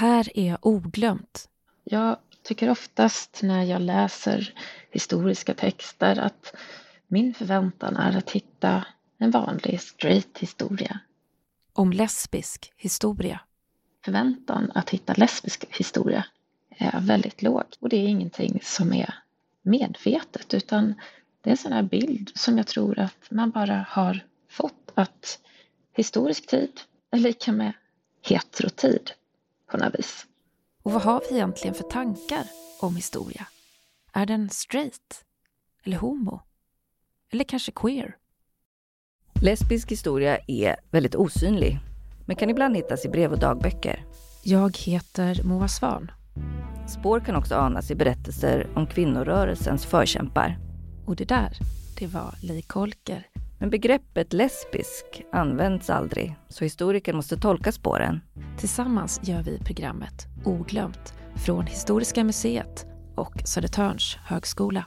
här är Oglömt. Jag tycker oftast när jag läser historiska texter att min förväntan är att hitta en vanlig straight historia. Om lesbisk historia. Förväntan att hitta lesbisk historia är väldigt låg och det är ingenting som är medvetet utan det är en sån här bild som jag tror att man bara har fått att historisk tid är lika med heterotid på något vis. Och vad har vi egentligen för tankar om historia? Är den straight? Eller homo? Eller kanske queer? Lesbisk historia är väldigt osynlig, men kan ibland hittas i brev och dagböcker. Jag heter Moa Svan. Spår kan också anas i berättelser om kvinnorörelsens förkämpar. Och det där, det var Li Kolker. Men begreppet lesbisk används aldrig, så historiker måste tolka spåren. Tillsammans gör vi programmet Oglömt från Historiska museet och Södertörns högskola.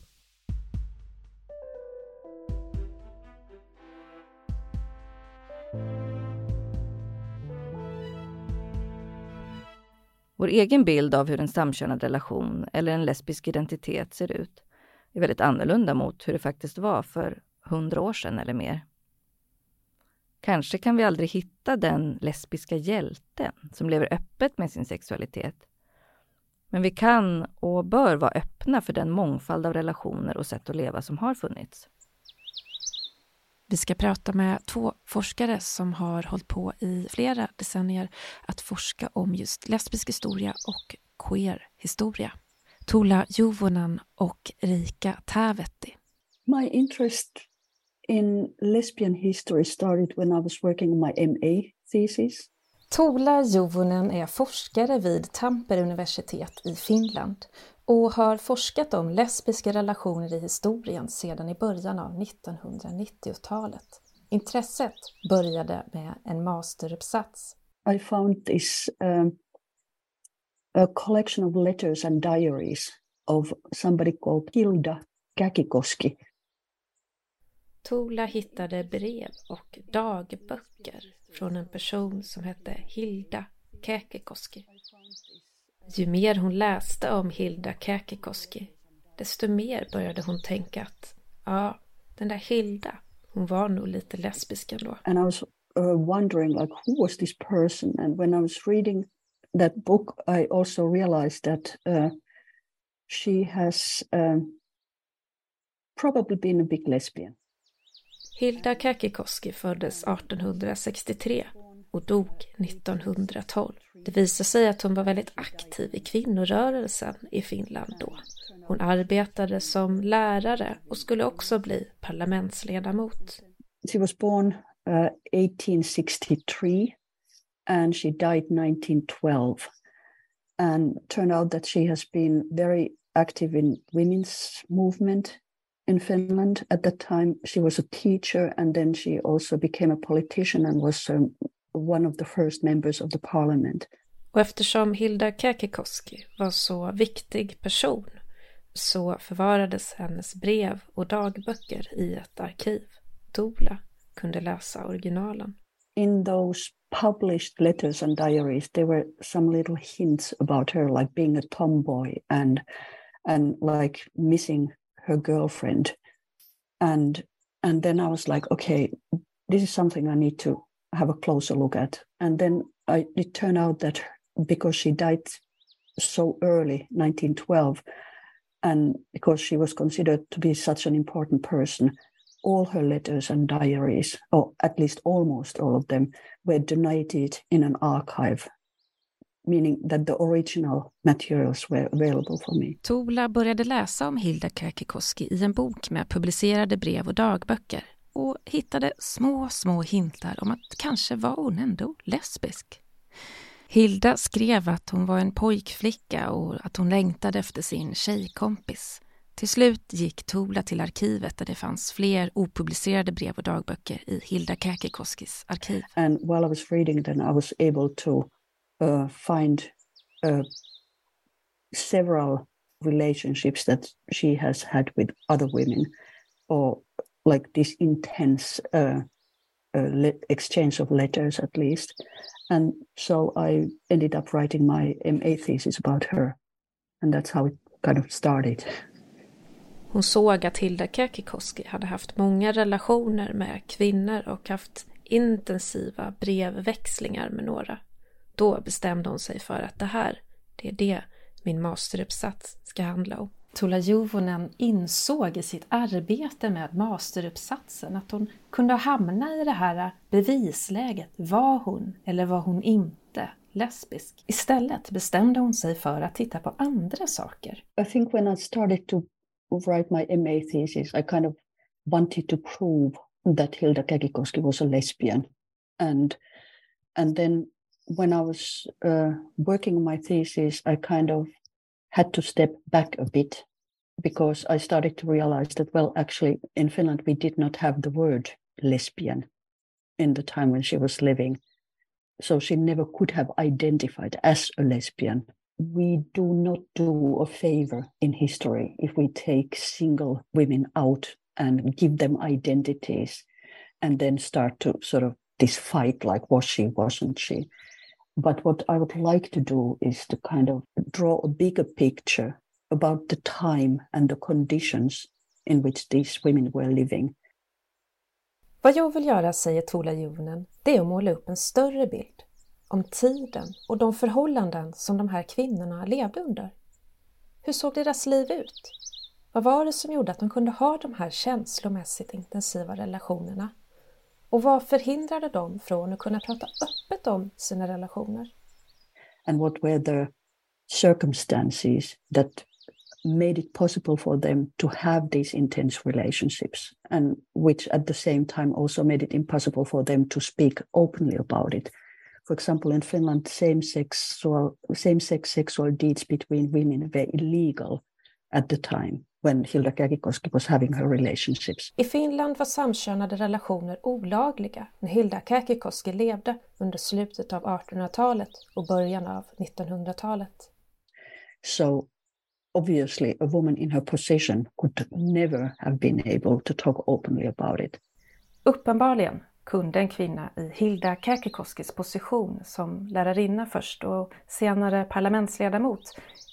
Vår egen bild av hur en samkönad relation eller en lesbisk identitet ser ut är väldigt annorlunda mot hur det faktiskt var för hundra år sedan eller mer. Kanske kan vi aldrig hitta den lesbiska hjälten som lever öppet med sin sexualitet. Men vi kan och bör vara öppna för den mångfald av relationer och sätt att leva som har funnits. Vi ska prata med två forskare som har hållit på i flera decennier att forska om just lesbisk historia och queer historia. Tuula Juvonen och Rika Tävetti. My interest in lesbian history started when I was working on my MA thesis. Tuula Juvonen är forskare vid Tampere universitet i Finland och har forskat om lesbiska relationer i historien sedan i början av 1990-talet. Intresset började med en masteruppsats. I found this um, a collection of letters and diaries of somebody called Hilda Käkikoski. Tola hittade brev och dagböcker från en person som hette Hilda Käkikoski. Ju mer hon läste om Hilda Käkikoski, desto mer började hon tänka att ja, den där Hilda, hon var nog lite lesbisk ändå. And I was uh, wondering like who was this person and when I was reading that book I also realized that uh, she has uh, probably been a big lesbian. Hilda Käkikoski föddes 1863 och dog 1912. Det visar sig att hon var väldigt aktiv i kvinnorörelsen i Finland då. Hon arbetade som lärare och skulle också bli parlamentsledamot. She was born uh, 1863 and she died 1912 and turned out that she has been very active in women's movement in Finland. At that time, she was a teacher and then she also became a politician and was um, one of the first members of the parliament. Och eftersom Hilda Käkikoski var så viktig person så förvarades hennes brev och dagböcker i ett arkiv. Dola kunde läsa originalen. In those published letters and diaries, there were some little hints about her, like being a tomboy and and like missing her girlfriend. And and then I was like, okay, this is something I need to have a closer look at. And then I, it turned out that because she died so early, 1912, and because she was considered to be such an important person, all her letters and diaries, or at least almost all of them, were donated in an archive meaning that the original materials were available for me. Tola började läsa om Hilda Käkikoski i en bok med publicerade brev och dagböcker och hittade små, små hintar om att kanske var hon ändå lesbisk. Hilda skrev att hon var en pojkflicka och att hon längtade efter sin tjejkompis. Till slut gick Tola till arkivet där det fanns fler opublicerade brev och dagböcker i Hilda Käkikoskis arkiv. And while I was reading them I was able to uh, find uh, several relationships that she has had with other women or like this intense uh, uh, exchange of letters at least And so I ended up writing my MA thesis about her. And that's how it kind of started. Hon såg att Hilda Kekikoski hade haft många relationer med kvinnor och haft intensiva brevväxlingar med några. Då bestämde hon sig för att det här, det är det min masteruppsats ska handla om. Tuula Juvonen insåg i sitt arbete med masteruppsatsen att hon kunde hamna i det här bevisläget. Var hon eller var hon inte lesbisk? Istället bestämde hon sig för att titta på andra saker. I think when I started to write my MA thesis I kind of wanted to prove that Hilda Kekikoski was a lesbian. And, and then when I was uh, working on my thesis, I kind of had to step back a bit because I started to realize that, well, actually, in Finland, we did not have the word lesbian in the time when she was living. So she never could have identified as a lesbian. We do not do a favor in history if we take single women out and give them identities and then start to sort of this fight like was she wasn't she but what i would like to do is to kind of draw a bigger picture about the time and the conditions in which these women were living. Vad jag vill göra, säger Tola Juvonen, det är att måla upp en större bild om tiden och de förhållanden som de här kvinnorna levde under. Hur såg deras liv ut? Vad var det som gjorde att de kunde ha de här känslomässigt intensiva relationerna? Och vad förhindrade dem från att kunna prata öppet om sina relationer? And what were the circumstances that made it possible for them to have these intense relationships? And which at the same time also made it impossible for them to speak openly about it. For example in finland same-sex sexual, same-sex sexual deeds between women were illegal at the time when Hilda Kärkikoski was having her relationships. I Finland var samkönade relationer olagliga när Hilda Kärkikoski levde under slutet av 1800-talet och början av 1900-talet. So obviously a woman in her position could never have been able to talk openly about it. Uppenbarligen kunde en kvinna i Hilda Kärkikoskis position som lärarinna först och senare parlamentsledamot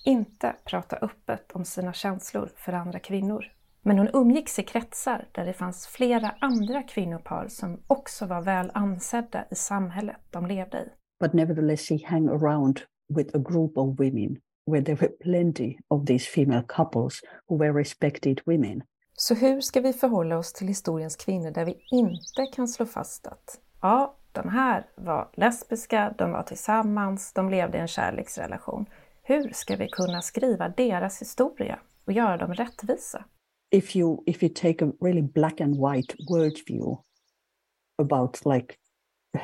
inte prata öppet om sina känslor för andra kvinnor. Men hon umgicks i kretsar där det fanns flera andra kvinnopar som också var väl ansedda i samhället de levde i. But nevertheless she hang around with a group of women where there were plenty of these female couples who were respected women. Så hur ska vi förhålla oss till historiens kvinnor där vi inte kan slå fast att ja, de här var lesbiska, de var tillsammans, de levde i en kärleksrelation. Hur ska vi kunna skriva deras historia och göra dem rättvisa? If you, if you take a really black and white worldview about like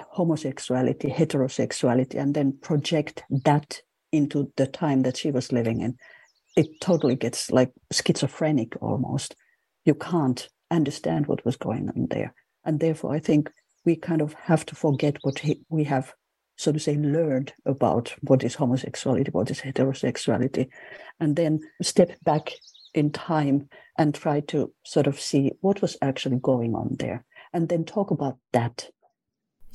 homosexuality, heterosexuality, and then project that into the time that she was living in, it totally gets like schizophrenic almost. You can't understand what was going on there. And therefore, I think we kind of have to forget what we have so to say, learned about what is homosexuality, what is heterosexuality, and then step back in time and try to sort of see what was actually going on there, and then talk about that.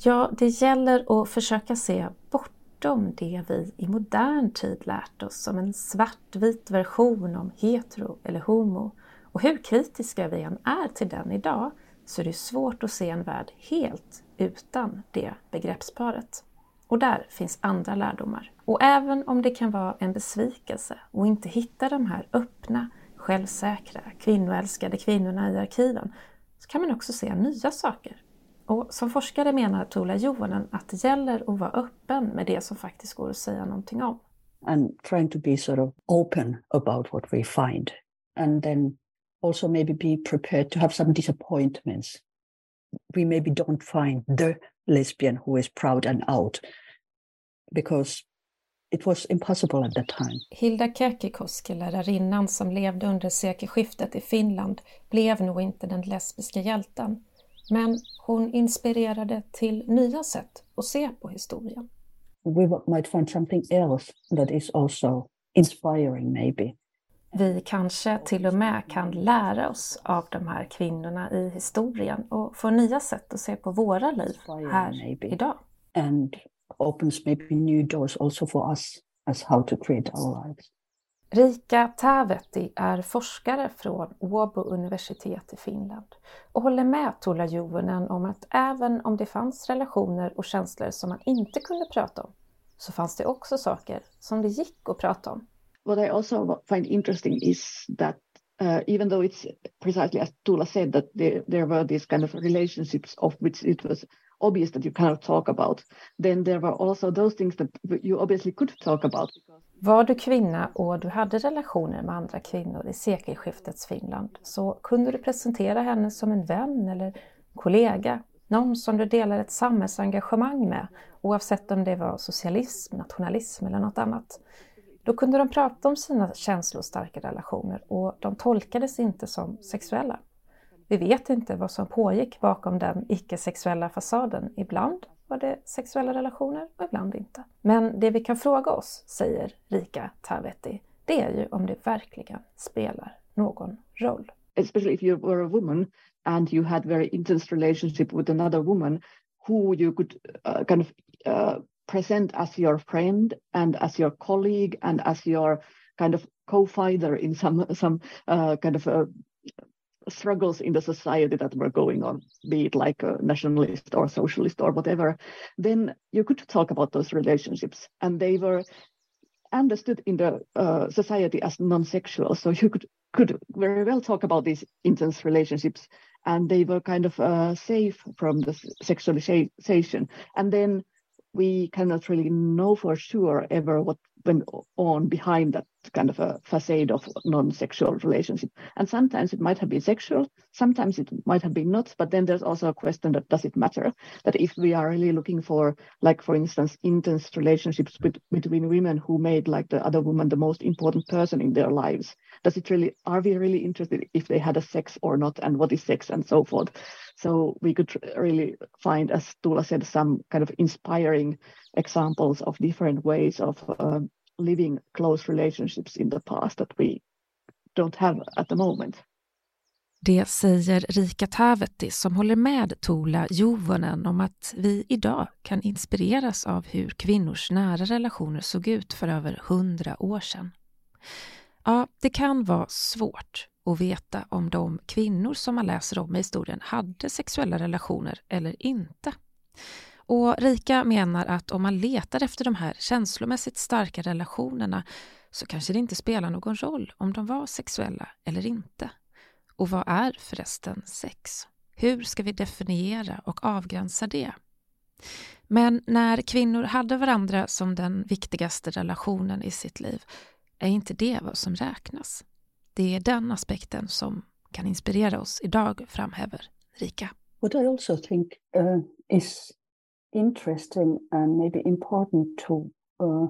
Ja, det gäller att försöka se bortom det vi i modern tid lärt oss som en svartvit version om hetero eller homo. Och hur kritiska vi än är till den idag så är det svårt att se en värld helt utan det begreppsparet. Och där finns andra lärdomar. Och även om det kan vara en besvikelse att inte hitta de här öppna, självsäkra, kvinnoälskade kvinnorna i arkiven så kan man också se nya saker. Och som forskare menar Tola Johanen att det gäller att vara öppen med det som faktiskt går att säga någonting om. And trying to be sort of open about what we find. And then also maybe be prepared to have some disappointments. We maybe don't find the lesbian who is proud and out because it was impossible at that time. Hilda Kekikoski, lärarinnan som levde under sekelskiftet i Finland, blev nog inte den lesbiska hjälten. Men hon inspirerade till nya sätt att se på historien. We might find something else that is also inspiring maybe. Vi kanske till och med kan lära oss av de här kvinnorna i historien och få nya sätt att se på våra liv här idag. And opens maybe new doors also for us as how to create our lives. Rika Taavetti är forskare från Åbo universitet i Finland och håller med Tuula Juvonen om att även om det fanns relationer och känslor som man inte kunde prata om, så fanns det också saker som det gick att prata om. What I also find interesting is that uh, even though it's precisely as Tula said that there, there were these kind of relationships of which it was obvious that you cannot talk about, then there were also those things that you obviously could talk about. Var du kvinna och du hade relationer med andra kvinnor i sekelskiftets Finland så kunde du presentera henne som en vän eller kollega, någon som du delar ett samhällsengagemang med oavsett om det var socialism, nationalism eller något annat. Då kunde de prata om sina känslostarka relationer och de tolkades inte som sexuella. Vi vet inte vad som pågick bakom den icke-sexuella fasaden. Ibland var det sexuella relationer och ibland inte. Men det vi kan fråga oss, säger Rika Tavetti, det är ju om det verkligen spelar någon roll. Especially if you were a woman and you had very intense relationship with another woman who you could uh, kind of uh, present as your friend and as your colleague and as your kind of co-fighter in some some uh, kind of uh, struggles in the society that were going on, be it like a nationalist or socialist or whatever, then you could talk about those relationships, and they were understood in the uh, society as non-sexual. So you could could very well talk about these intense relationships, and they were kind of uh, safe from the sexualization. And then we cannot really know for sure ever what went on behind that kind of a facade of non-sexual relationship. And sometimes it might have been sexual, sometimes it might have been not. But then there's also a question that does it matter? That if we are really looking for, like for instance, intense relationships with, between women who made like the other woman the most important person in their lives, does it really are we really interested if they had a sex or not, and what is sex and so forth? So we could really find, as Tula said, some kind of inspiring examples of different ways of uh, living close relationships in the past that we don't have at the moment. Det säger Rika Taavetti som håller med Tuula Juvonen om att vi idag kan inspireras av hur kvinnors nära relationer såg ut för över hundra år sedan. Ja, det kan vara svårt att veta om de kvinnor som man läser om i historien hade sexuella relationer eller inte. Och Rika menar att om man letar efter de här känslomässigt starka relationerna så kanske det inte spelar någon roll om de var sexuella eller inte. Och vad är förresten sex? Hur ska vi definiera och avgränsa det? Men när kvinnor hade varandra som den viktigaste relationen i sitt liv är inte det vad som räknas. Det är den aspekten som kan inspirera oss idag, framhäver Rika. What I also think uh, is interesting and maybe important to uh,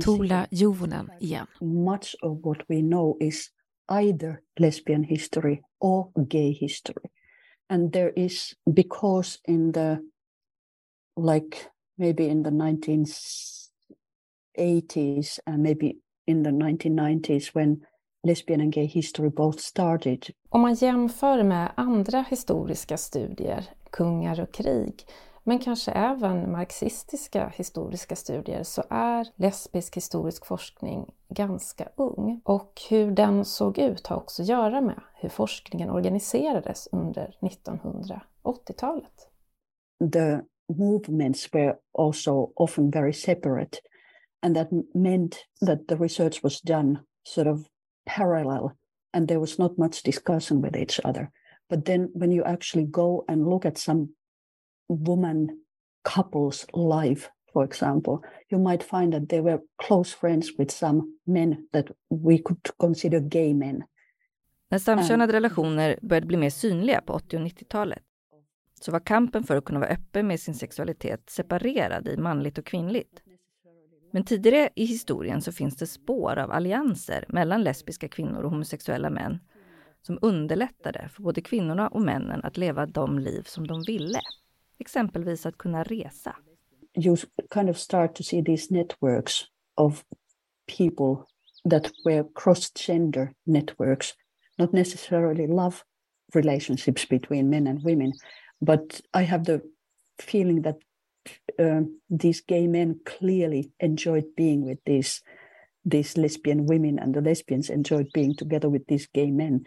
Tuula Juvonen igen. Much of what we know is either lesbian history or gay history. And there is, because in the, like maybe in the 1980s and maybe in the 1990s when lesbian and gay history both started. Om man jämför med andra historiska studier, kungar och krig, men kanske även marxistiska historiska studier så är lesbisk historisk forskning ganska ung. Och hur den såg ut har också att göra med hur forskningen organiserades under 1980-talet. The movements were also often very separate and that meant that the research was done sort of parallel and there was not much discussion with each other. But then when you actually go and look at some woman couple's life, for example, you might find that they were close friends with some men that we could consider gay men. När samkönade relationer började bli mer synliga på 80 och 90-talet så var kampen för att kunna vara öppen med sin sexualitet separerad i manligt och kvinnligt. Men tidigare i historien så finns det spår av allianser mellan lesbiska kvinnor och homosexuella män som underlättade för både kvinnorna och männen att leva de liv som de ville. Exempelvis att kunna resa. You kind of start to see these networks of people that were cross-gender networks, not necessarily love relationships between men and women, but I have the feeling that uh, these gay men clearly enjoyed being with these these lesbian women and the lesbians enjoyed being together with these gay men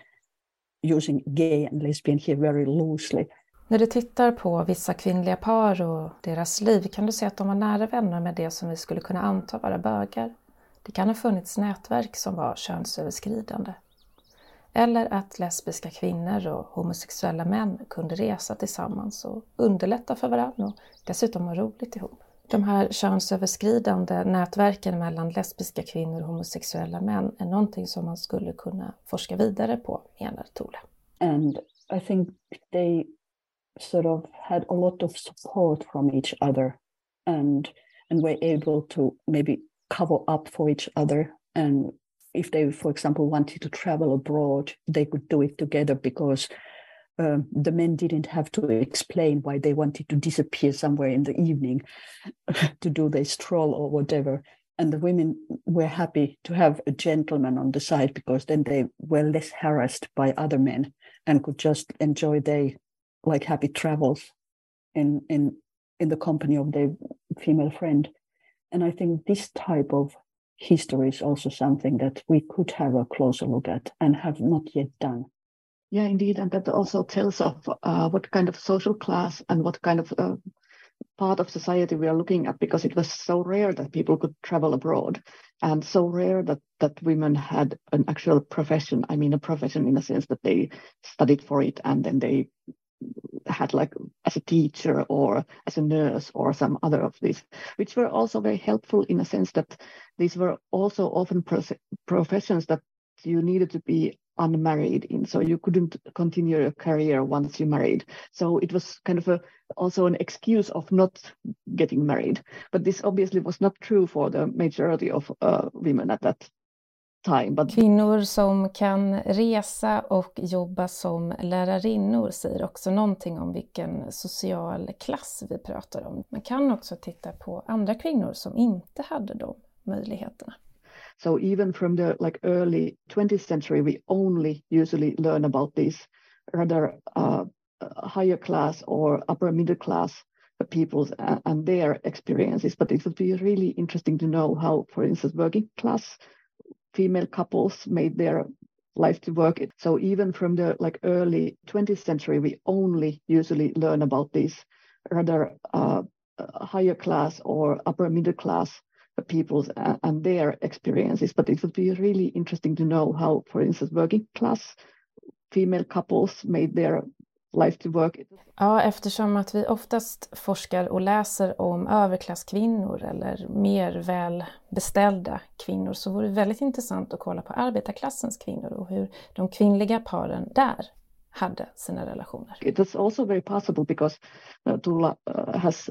using gay and lesbian here very loosely. När du tittar på vissa kvinnliga par och deras liv kan du se att de var nära vänner med det som vi skulle kunna anta vara bögar. Det kan ha funnits nätverk som var könsöverskridande. Eller att lesbiska kvinnor och homosexuella män kunde resa tillsammans och underlätta för varandra och dessutom ha roligt ihop. De här könsöverskridande nätverken mellan lesbiska kvinnor och homosexuella män är någonting som man skulle kunna forska vidare på, menar Tole. And I think they sort of had a lot of support from each other and and were able to maybe cover up for each other. And if they for example wanted to travel abroad they could do it together because um, the men didn't have to explain why they wanted to disappear somewhere in the evening to do their stroll or whatever. And the women were happy to have a gentleman on the side because then they were less harassed by other men and could just enjoy their like happy travels in in in the company of their female friend. And i think this type of history is also something that we could have a closer look at and have not yet done. Yeah indeed. And that also tells of uh, what kind of social class and what kind of uh, part of society we are looking at because it was so rare that people could travel abroad and so rare that that women had an actual profession. I mean a profession in a sense that they studied for it and then they had like as a teacher or as a nurse or some other of these, which were also very helpful in a sense that these were also often professions that you needed to be unmarried in. So you couldn't continue your career once you married. So it was kind of a also an excuse of not getting married. But this obviously was not true for the majority of uh, women at that time. But... Kvinnor som kan resa och jobba som lärarinnor säger också någonting om vilken social klass vi pratar om. Man kan också titta på andra kvinnor som inte hade de möjligheterna. So even from the like early 20th century, we only usually learn about these rather uh, higher class or upper middle class peoples and their experiences. But it would be really interesting to know how, for instance, working class female couples made their life to work. So even from the like early 20th century, we only usually learn about these rather uh, higher class or upper middle class peoples and their experiences. But it would be really interesting to know how, for instance, working class female couples made their life to work. Ja, eftersom att vi oftast forskar och läser om överklasskvinnor eller mer välbeställda kvinnor så vore det väldigt intressant att kolla på arbetarklassens kvinnor och hur de kvinnliga paren där hade sina relationer. It is also very possible because uh, Tula uh, has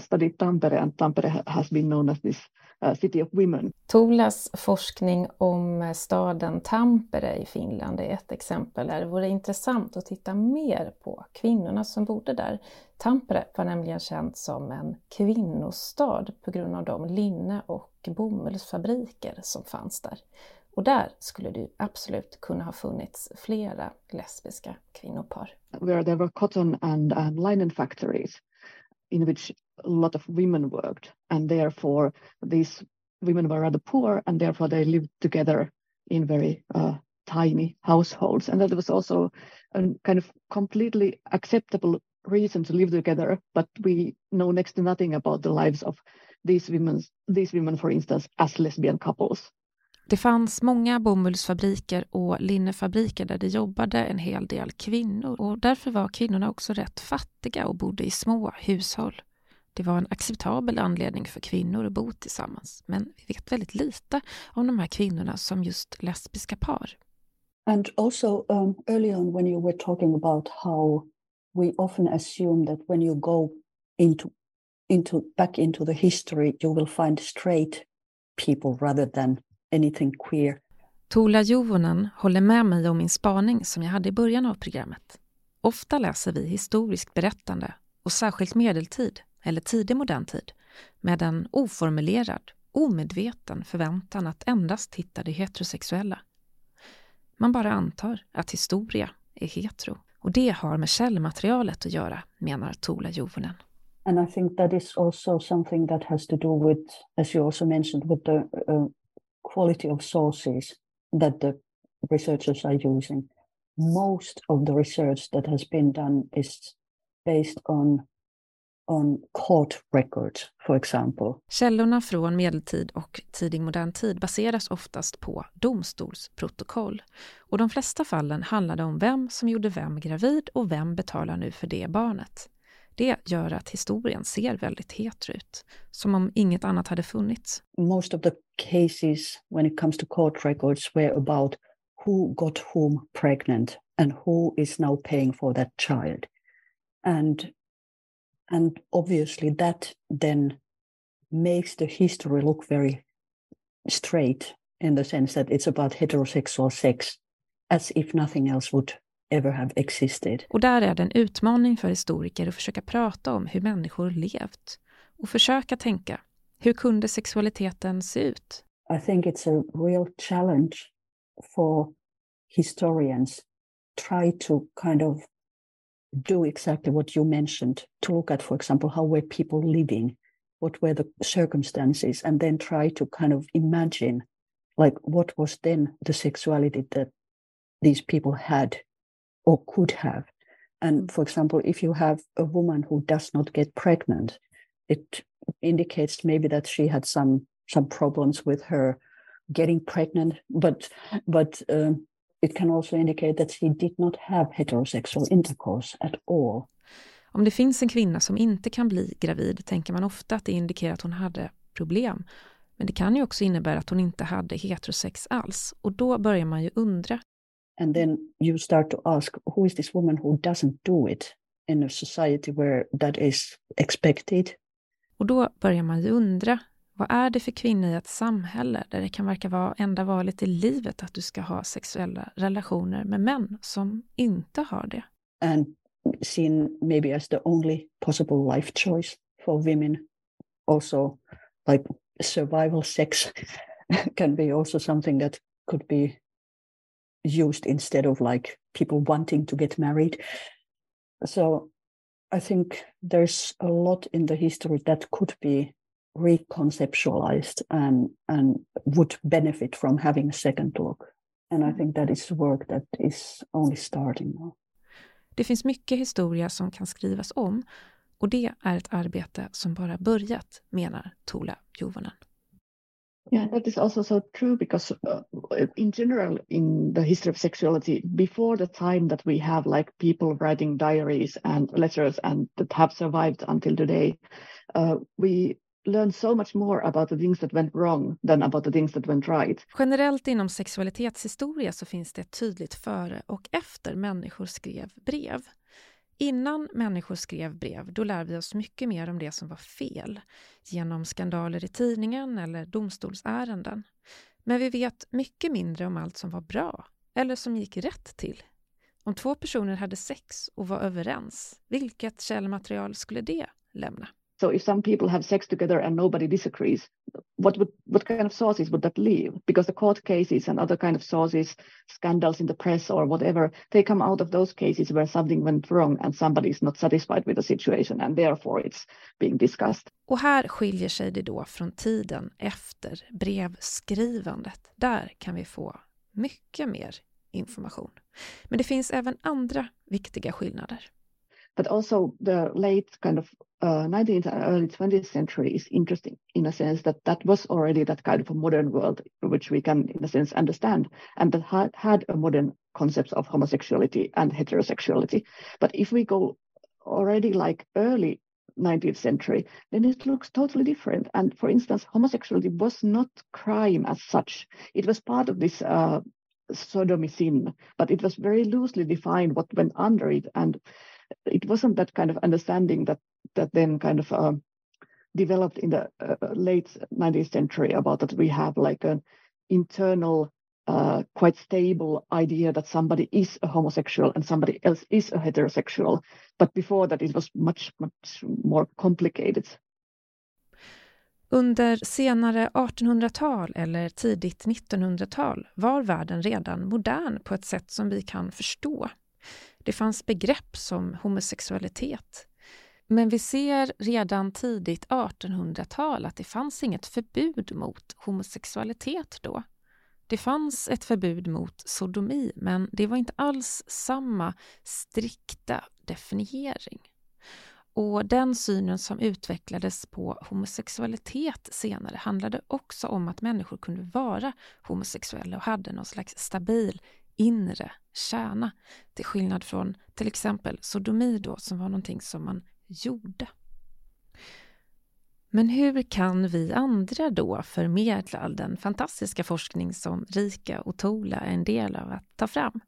studied Tampere and Tampere has been known as this uh, City of Women. Tolas forskning om staden Tampere i Finland är ett exempel där det vore intressant att titta mer på kvinnorna som bodde där. Tampere var nämligen känt som en kvinnostad på grund av de linne och bomullsfabriker som fanns där. Och där skulle det absolut kunna ha funnits flera lesbiska kvinnopar. Where there were cotton and, and linen factories in which a lot of women worked, and therefore these women were rather poor, and therefore they lived together in very uh, tiny households, and that was also a kind of completely acceptable reason to live together. But we know next to nothing about the lives of these women, these women, for instance, as lesbian couples. Det fanns många bomullsfabriker och linnefabriker där det jobbade en hel del kvinnor och därför var kvinnorna också rätt fattiga och bodde i små hushåll. Det var en acceptabel anledning för kvinnor att bo tillsammans, men vi vet väldigt lite om de här kvinnorna som just lesbiska par. And also um, early on when you were talking about how we often assume that when you go into, into back into the history you will find straight people rather than anything queer. Tola Juvonen håller med mig om min spaning som jag hade i början av programmet. Ofta läser vi historiskt berättande och särskilt medeltid eller tidig modern tid med en oformulerad, omedveten förväntan att endast hitta det heterosexuella. Man bara antar att historia är hetero och det har med källmaterialet att göra, menar Tola Juvonen. And I think that is also something that has to do with, as you also mentioned, with the uh, quality of sources that the researchers are using. Most of the research that has been done is based on on court records, for example. Källorna från medeltid och tidig modern tid baseras oftast på domstolsprotokoll. Och de flesta fallen handlade om vem som gjorde vem gravid och vem betalar nu för det barnet. Det gör att historien ser väldigt hetero ut, som om inget annat hade funnits. Most of the cases when it comes to court records were about who got whom pregnant and who is now paying for that child. And and obviously that then makes the history look very straight in the sense that it's about heterosexual sex as if nothing else would ever have existed. Och där är det en utmaning för historiker att försöka prata om hur människor levt och försöka tänka, hur kunde sexualiteten se ut? I think it's a real challenge for historians try to kind of do exactly what you mentioned to look at, for example, how were people living, what were the circumstances, and then try to kind of imagine, like, what was then the sexuality that these people had or could have. And for example, if you have a woman who does not get pregnant, it indicates maybe that she had some some problems with her getting pregnant, but but um, it can also indicate that she did not have heterosexual intercourse at all. Om det finns en kvinna som inte kan bli gravid tänker man ofta att det indikerar att hon hade problem. Men det kan ju också innebära att hon inte hade heterosex alls och då börjar man ju undra. And then you start to ask who is this woman who doesn't do it in a society where that is expected? Och då börjar man ju undra vad är det för kvinna i ett samhälle där det kan verka vara enda valet i livet att du ska ha sexuella relationer med män som inte har det? And seen maybe as the only possible life choice for women. Also, like survival sex can be also something that could be used instead of like people wanting to get married. So I think there's a lot in the history that could be reconceptualized and and would benefit from having a second look. And I think that is work that is only starting now. Det finns mycket historia som kan skrivas om och det är ett arbete som bara börjat, menar Tola Juvonen. Yeah, that is also so true because uh, in general, in the history of sexuality, before the time that we have like people writing diaries and letters and that have survived until today, uh, we learn so much more about the things that went wrong than about the things that went right. Generellt inom sexualitetshistoria så finns det ett tydligt före och efter människor skrev brev. Innan människor skrev brev, då lär vi oss mycket mer om det som var fel genom skandaler i tidningen eller domstolsärenden. Men vi vet mycket mindre om allt som var bra eller som gick rätt till. Om två personer hade sex och var överens, vilket källmaterial skulle det lämna? So if some people have sex together and nobody disagrees, what would what kind of sources would that leave? Because the court cases and other kind of sources, scandals in the press or whatever, they come out of those cases where something went wrong and somebody is not satisfied with the situation and therefore it's being discussed. Och här skiljer sig det då från tiden efter brevskrivandet. Där kan vi få mycket mer information. Men det finns även andra viktiga skillnader. But also the late kind of uh, 19th and early 20th century is interesting in a sense that that was already that kind of a modern world which we can in a sense understand and that had, had a modern concepts of homosexuality and heterosexuality. But if we go already like early 19th century then it looks totally different. And for instance homosexuality was not crime as such. It was part of this uh, sodomy sin but it was very loosely defined what went under it. And it wasn't that kind of understanding that that then kind of uh, developed in the uh, late 19th century about that we have like an internal uh, quite stable idea that somebody is a homosexual and somebody else is a heterosexual but before that it was much much more complicated Under senare 1800-tal eller tidigt 1900-tal var världen redan modern på ett sätt som vi kan förstå. Det fanns begrepp som homosexualitet. Men vi ser redan tidigt 1800-tal att det fanns inget förbud mot homosexualitet då. Det fanns ett förbud mot sodomi, men det var inte alls samma strikta definiering. Och den synen som utvecklades på homosexualitet senare handlade också om att människor kunde vara homosexuella och hade någon slags stabil inre kärna. Till skillnad från till exempel sodomi då, som var någonting som man gjorde. Men hur kan vi andra då förmedla all den fantastiska forskning som Rika och Tola är en del av att ta fram?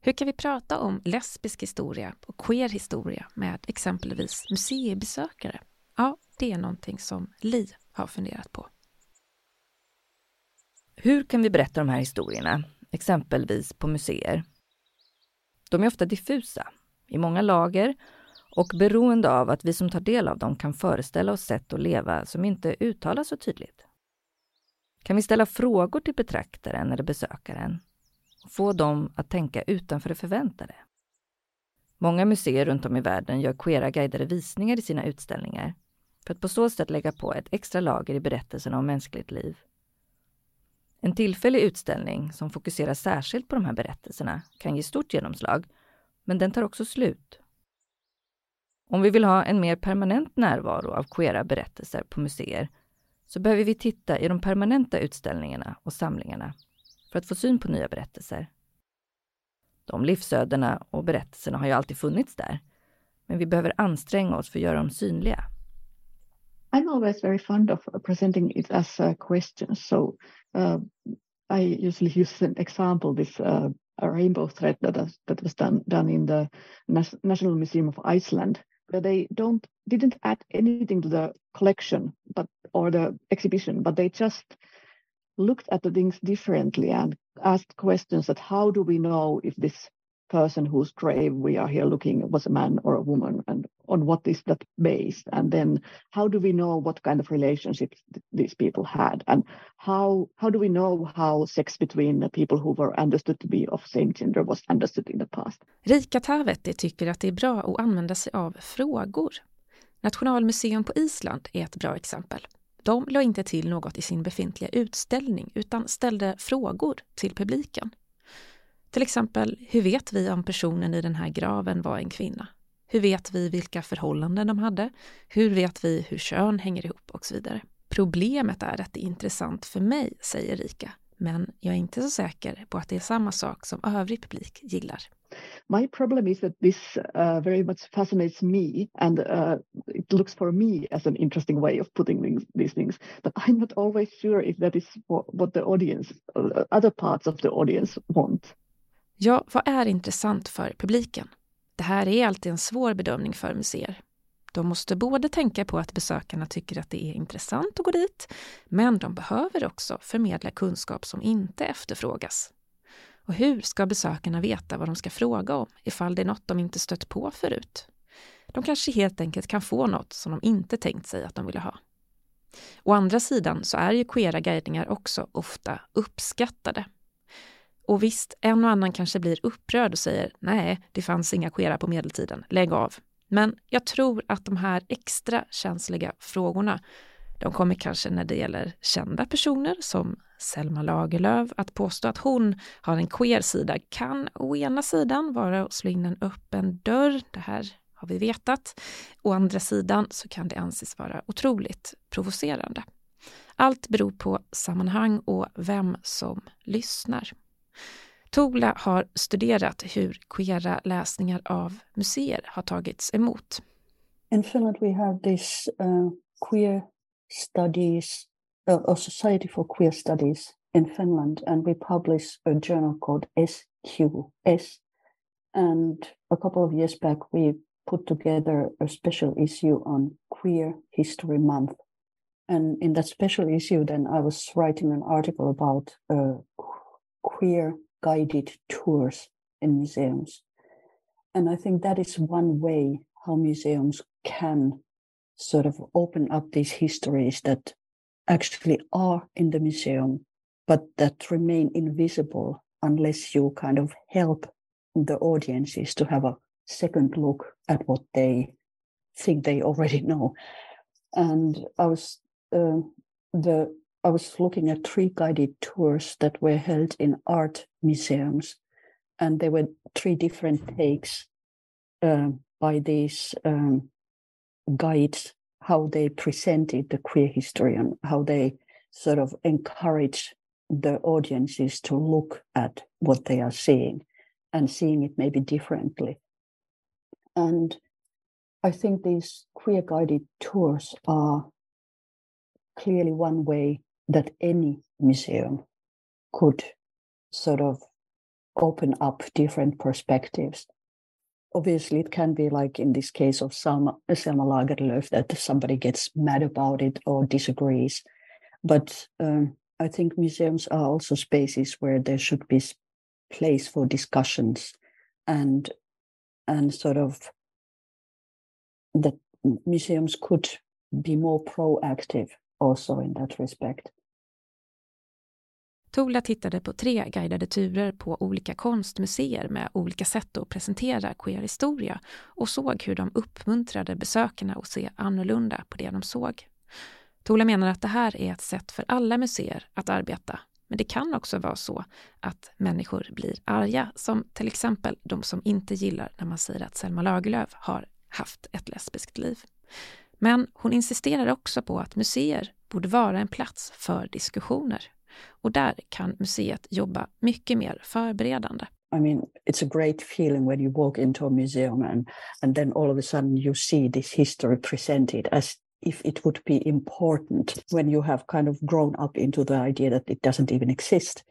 Hur kan vi prata om lesbisk historia och queer historia med exempelvis museibesökare? Ja, det är någonting som Li har funderat på. Hur kan vi berätta de här historierna, exempelvis på museer? De är ofta diffusa, i många lager och beroende av att vi som tar del av dem kan föreställa oss sätt att leva som inte uttalas så tydligt. Kan vi ställa frågor till betraktaren eller besökaren och få dem att tänka utanför det förväntade? Många museer runt om i världen gör queera guidade visningar i sina utställningar för att på så sätt lägga på ett extra lager i berättelserna om mänskligt liv. En tillfällig utställning som fokuserar särskilt på de här berättelserna kan ge stort genomslag, men den tar också slut om vi vill ha en mer permanent närvaro av queera berättelser på museer så behöver vi titta i de permanenta utställningarna och samlingarna för att få syn på nya berättelser. De livsödena och berättelserna har ju alltid funnits där, men vi behöver anstränga oss för att göra dem synliga. I'm always very fond of presenting it as a question. So uh, I usually use an example, this uh, rainbow thread that, that was done, done in the National Museum of Iceland. Where they don't didn't add anything to the collection but or the exhibition but they just looked at the things differently and asked questions that how do we know if this person whose grave we are here looking was a man or a woman and on what is that based and then how do we know what kind of relationships these people had and how how do we know how sex between the people who were understood to be of same gender was understood in the past Rika Tavetti tycker att det är bra att använda sig av frågor. Nationalmuseum på Island är ett bra exempel. De la inte till något i sin befintliga utställning utan ställde frågor till publiken. Till exempel, hur vet vi om personen i den här graven var en kvinna? Hur vet vi vilka förhållanden de hade? Hur vet vi hur kön hänger ihop och så vidare? Problemet är att det är intressant för mig, säger Rika, men jag är inte så säker på att det är samma sak som övrig publik gillar. My problem is that this uh, very much fascinates me and uh, it looks for me as an interesting way of putting things, these things. But I'm not always sure if that is what the audience, uh, other parts of the audience want. Ja, vad är intressant för publiken? Det här är alltid en svår bedömning för museer. De måste både tänka på att besökarna tycker att det är intressant att gå dit, men de behöver också förmedla kunskap som inte efterfrågas. Och hur ska besökarna veta vad de ska fråga om ifall det är något de inte stött på förut? De kanske helt enkelt kan få något som de inte tänkt sig att de ville ha. Å andra sidan så är ju queera guidningar också ofta uppskattade. Och visst, en och annan kanske blir upprörd och säger nej, det fanns inga queera på medeltiden, lägg av. Men jag tror att de här extra känsliga frågorna, de kommer kanske när det gäller kända personer som Selma Lagerlöf, att påstå att hon har en queer sida kan å ena sidan vara att slå in en öppen dörr, det här har vi vetat. Å andra sidan så kan det anses vara otroligt provocerande. Allt beror på sammanhang och vem som lyssnar. Har studerat hur queera läsningar av museer har tagits emot. In Finland we have this uh, queer studies, uh, a society for queer studies in Finland and we publish a journal called SQS. And a couple of years back we put together a special issue on Queer History Month. And in that special issue, then I was writing an article about uh, queer guided tours in museums. And I think that is one way how museums can sort of open up these histories that actually are in the museum, but that remain invisible unless you kind of help the audiences to have a second look at what they think they already know. And I was uh, the I was looking at three guided tours that were held in art museums, and there were three different takes uh, by these um, guides how they presented the queer history and how they sort of encourage the audiences to look at what they are seeing and seeing it maybe differently. And I think these queer guided tours are clearly one way that any museum could sort of open up different perspectives. Obviously, it can be like in this case of Selma, Selma Lagerlöf that somebody gets mad about it or disagrees. But um, I think museums are also spaces where there should be place for discussions and and sort of that museums could be more proactive also in that respect. Tola tittade på tre guidade turer på olika konstmuseer med olika sätt att presentera queer-historia och såg hur de uppmuntrade besökarna att se annorlunda på det de såg. Tola menar att det här är ett sätt för alla museer att arbeta men det kan också vara så att människor blir arga, som till exempel de som inte gillar när man säger att Selma Lagerlöf har haft ett lesbiskt liv. Men hon insisterar också på att museer borde vara en plats för diskussioner. Och där kan museet jobba mycket mer förberedande. I mean, it's a great feeling when you walk into a museum and, and then all of a sudden you see this history presented as if it would be important when you have kind of grown up into the idea that it doesn't even exist.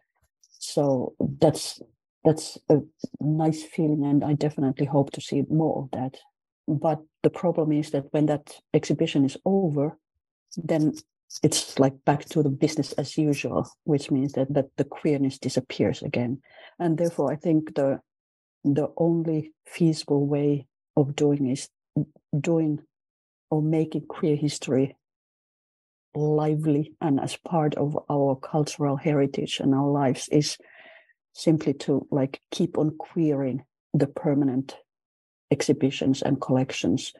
So that's that's a nice feeling, and I definitely hope to see more of that. But the problem is that when that exhibition is over, then it's like back to the business as usual, which means that, that the queerness disappears again. And therefore, I think the the only feasible way of doing is doing or making queer history lively and as part of our cultural heritage and our lives is simply to like keep on queering the permanent exhibitions and collections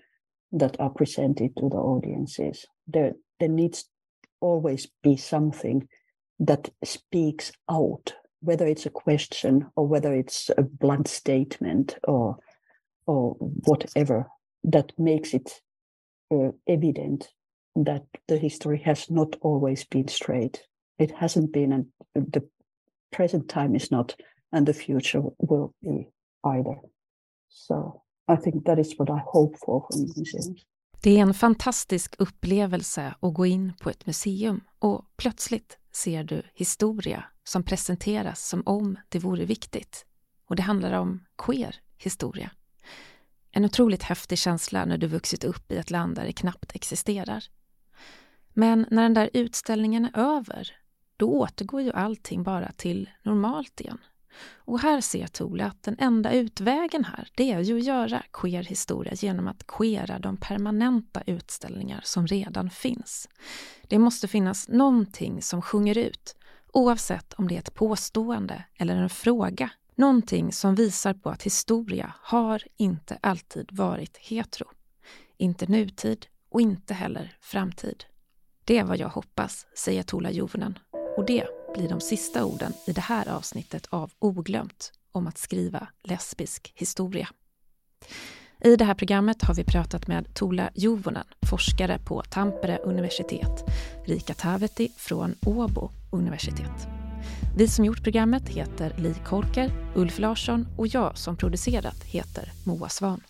that are presented to the audiences there there needs always be something that speaks out whether it's a question or whether it's a blunt statement or or whatever that makes it uh, evident that the history has not always been straight. It hasn't been, and the present time is not, and the future will be either. So I think that is what I hope for from museums. Det är en fantastisk upplevelse att gå in på ett museum och plötsligt ser du historia som presenteras som om det vore viktigt. Och det handlar om queer historia. En otroligt häftig känsla när du vuxit upp i ett land där det knappt existerar. Men när den där utställningen är över, då återgår ju allting bara till normalt igen. Och här ser Tole att den enda utvägen här, det är ju att göra queer historia genom att queera de permanenta utställningar som redan finns. Det måste finnas någonting som sjunger ut, oavsett om det är ett påstående eller en fråga Någonting som visar på att historia har inte alltid varit hetero. Inte nutid och inte heller framtid. Det är vad jag hoppas, säger Tola Jovonen. Och det blir de sista orden i det här avsnittet av Oglömt om att skriva lesbisk historia. I det här programmet har vi pratat med Tola Jovonen, forskare på Tampere universitet, Rika Taveti från Åbo universitet. Vi som gjort programmet heter Li Korker, Ulf Larsson och jag som producerat heter Moa Svan.